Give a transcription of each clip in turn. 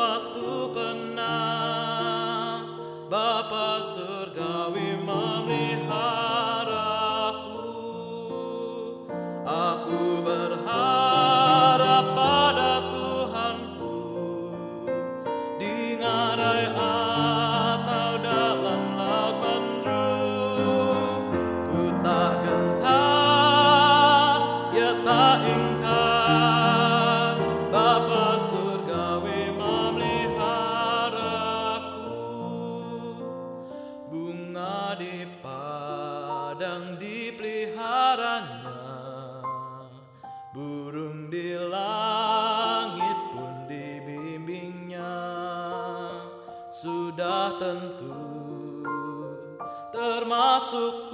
waktu penat burung di langit pun dibimbingnya. Sudah tentu termasukku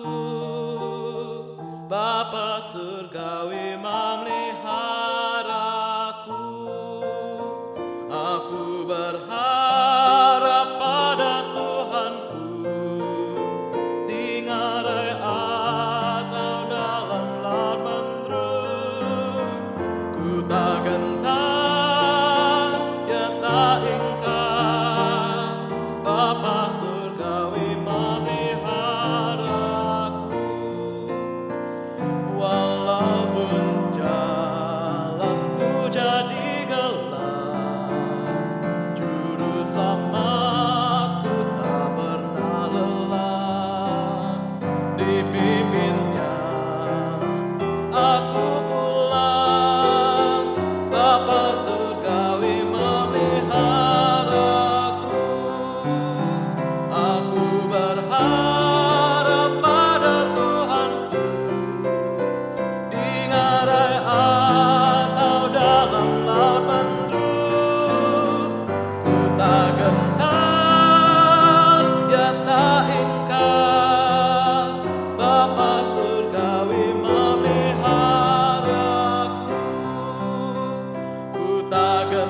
ya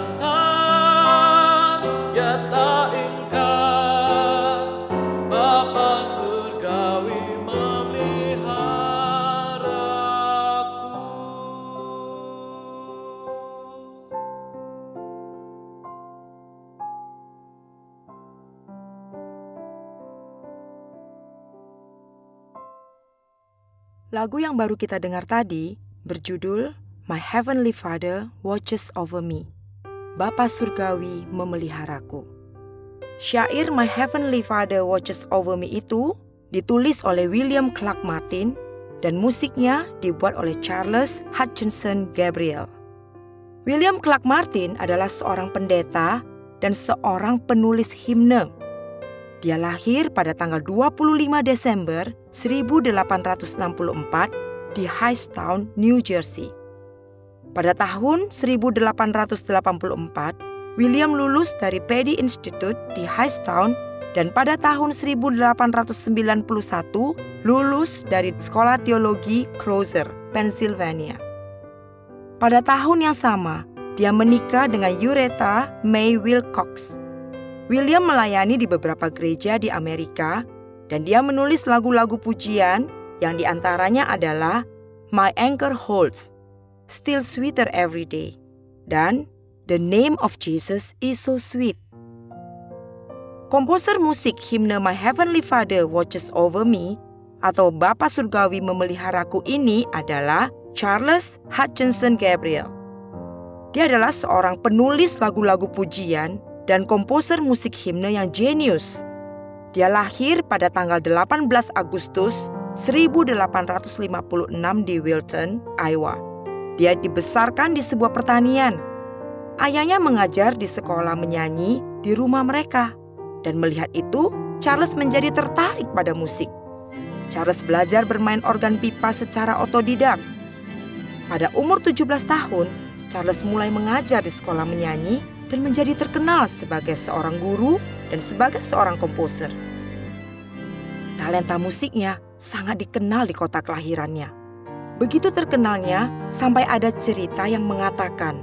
Lagu yang baru kita dengar tadi berjudul My Heavenly Father Watches Over Me. Bapa Surgawi memeliharaku. Syair My Heavenly Father Watches Over Me itu ditulis oleh William Clark Martin dan musiknya dibuat oleh Charles Hutchinson Gabriel. William Clark Martin adalah seorang pendeta dan seorang penulis himne. Dia lahir pada tanggal 25 Desember 1864 di Hightstown, New Jersey. Pada tahun 1884, William lulus dari Peddie Institute di Hightstown dan pada tahun 1891 lulus dari Sekolah Teologi Crozer, Pennsylvania. Pada tahun yang sama, dia menikah dengan Yureta May Wilcox. William melayani di beberapa gereja di Amerika dan dia menulis lagu-lagu pujian yang di antaranya adalah My Anchor Holds, Still Sweeter Every Day, dan The Name of Jesus is So Sweet. Komposer musik himne My Heavenly Father Watches Over Me atau Bapa Surgawi Memeliharaku ini adalah Charles Hutchinson Gabriel. Dia adalah seorang penulis lagu-lagu pujian dan komposer musik himne yang jenius. Dia lahir pada tanggal 18 Agustus 1856 di Wilton, Iowa. Dia dibesarkan di sebuah pertanian. Ayahnya mengajar di sekolah menyanyi di rumah mereka. Dan melihat itu, Charles menjadi tertarik pada musik. Charles belajar bermain organ pipa secara otodidak. Pada umur 17 tahun, Charles mulai mengajar di sekolah menyanyi dan menjadi terkenal sebagai seorang guru dan sebagai seorang komposer. Talenta musiknya sangat dikenal di kota kelahirannya. Begitu terkenalnya sampai ada cerita yang mengatakan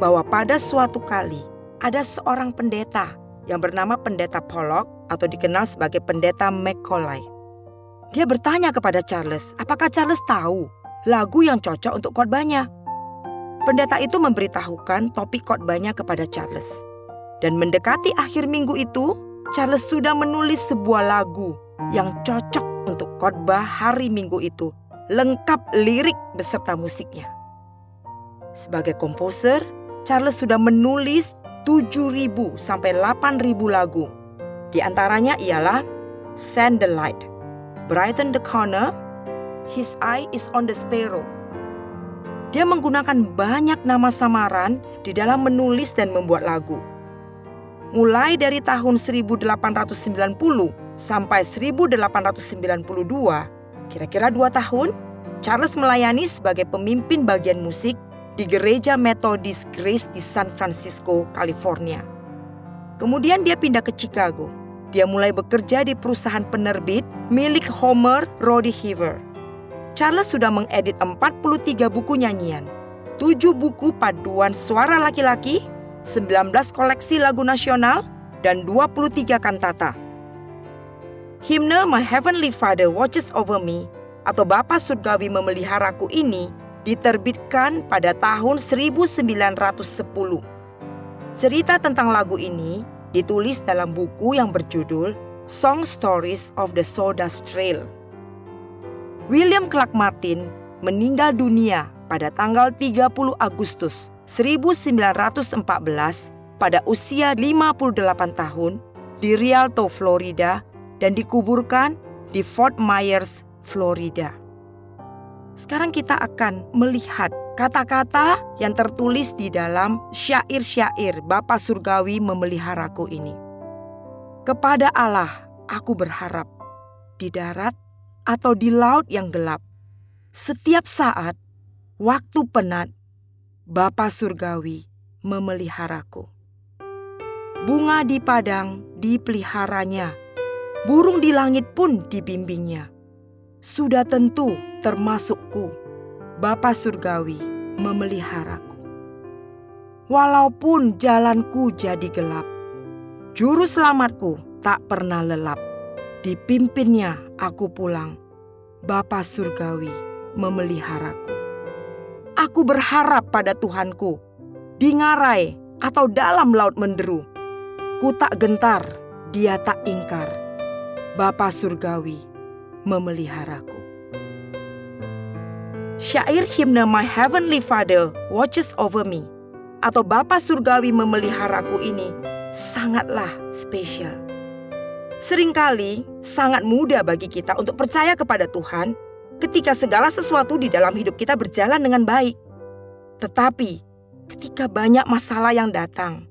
bahwa pada suatu kali ada seorang pendeta yang bernama Pendeta Pollock atau dikenal sebagai Pendeta Macaulay. Dia bertanya kepada Charles, apakah Charles tahu lagu yang cocok untuk khotbahnya? Pendeta itu memberitahukan topik khotbahnya kepada Charles. Dan mendekati akhir minggu itu, Charles sudah menulis sebuah lagu yang cocok untuk khotbah hari Minggu itu, lengkap lirik beserta musiknya. Sebagai komposer, Charles sudah menulis 7.000 sampai 8.000 lagu. Di antaranya ialah Send the Light, Brighten the Corner, His Eye is on the Sparrow. Dia menggunakan banyak nama samaran di dalam menulis dan membuat lagu. Mulai dari tahun 1890 sampai 1892, kira-kira dua tahun, Charles melayani sebagai pemimpin bagian musik di Gereja Methodist Grace di San Francisco, California. Kemudian dia pindah ke Chicago. Dia mulai bekerja di perusahaan penerbit milik Homer Roddy Heaver. Charles sudah mengedit 43 buku nyanyian, 7 buku paduan suara laki-laki, 19 koleksi lagu nasional, dan 23 kantata. Himne My Heavenly Father Watches Over Me atau Bapa Surgawi Memeliharaku ini diterbitkan pada tahun 1910. Cerita tentang lagu ini ditulis dalam buku yang berjudul Song Stories of the Sawdust Trail. William Clark Martin meninggal dunia pada tanggal 30 Agustus 1914 pada usia 58 tahun di Rialto, Florida dan dikuburkan di Fort Myers, Florida. Sekarang kita akan melihat kata-kata yang tertulis di dalam syair-syair Bapa Surgawi memeliharaku ini. Kepada Allah aku berharap di darat atau di laut yang gelap. Setiap saat, waktu penat, Bapa Surgawi memeliharaku. Bunga di padang dipeliharanya, burung di langit pun dibimbingnya. Sudah tentu termasukku, Bapa Surgawi memeliharaku. Walaupun jalanku jadi gelap, juru selamatku tak pernah lelap. Dipimpinnya aku pulang, Bapa Surgawi memeliharaku. Aku berharap pada Tuhanku, di ngarai atau dalam laut menderu. Ku tak gentar, dia tak ingkar. Bapa Surgawi memeliharaku. Syair himne My Heavenly Father Watches Over Me atau Bapa Surgawi memeliharaku ini sangatlah spesial. Seringkali sangat mudah bagi kita untuk percaya kepada Tuhan ketika segala sesuatu di dalam hidup kita berjalan dengan baik. Tetapi ketika banyak masalah yang datang,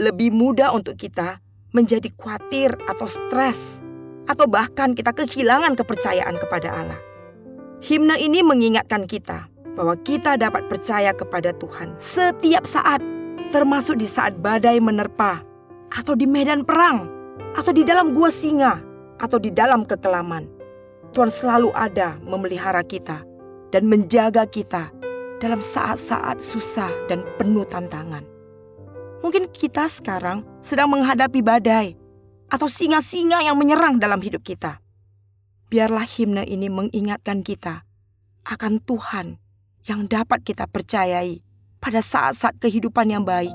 lebih mudah untuk kita menjadi khawatir atau stres atau bahkan kita kehilangan kepercayaan kepada Allah. Himne ini mengingatkan kita bahwa kita dapat percaya kepada Tuhan setiap saat, termasuk di saat badai menerpa, atau di medan perang, atau di dalam gua singa, atau di dalam kekelaman. Tuhan selalu ada memelihara kita dan menjaga kita dalam saat-saat susah dan penuh tantangan. Mungkin kita sekarang sedang menghadapi badai atau singa-singa yang menyerang dalam hidup kita biarlah himne ini mengingatkan kita akan Tuhan yang dapat kita percayai pada saat-saat kehidupan yang baik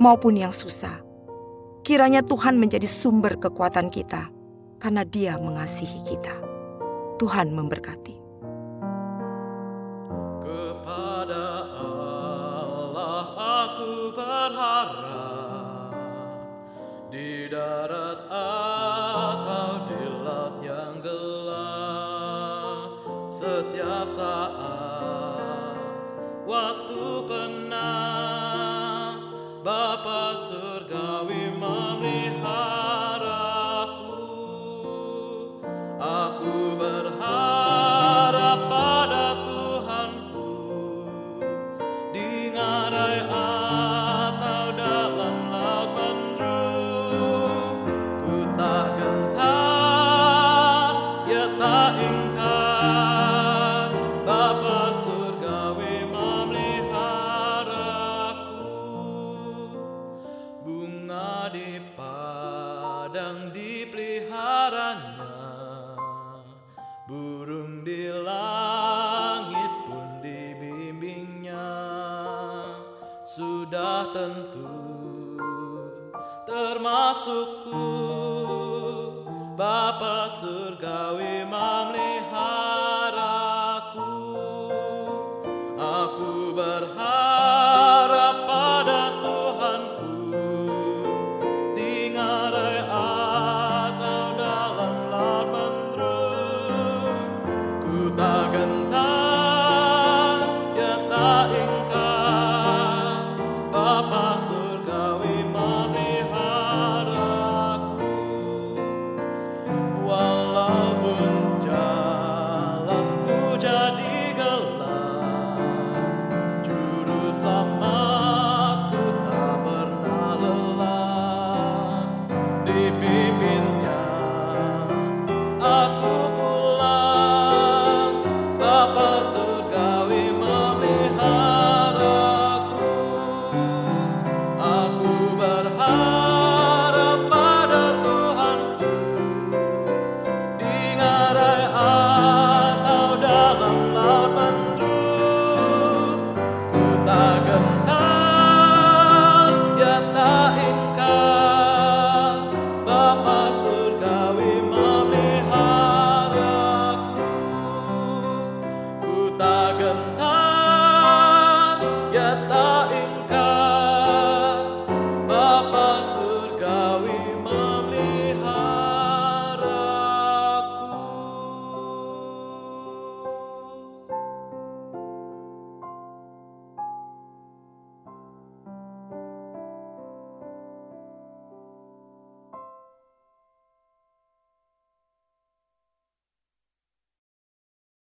maupun yang susah. Kiranya Tuhan menjadi sumber kekuatan kita karena Dia mengasihi kita. Tuhan memberkati. Kepada Allah aku berharap di darat atau di laut yang gelap. Setiap saat waktu penat Bapa surgawi sudah tentu termasukku. Bapa surgawi melihat us.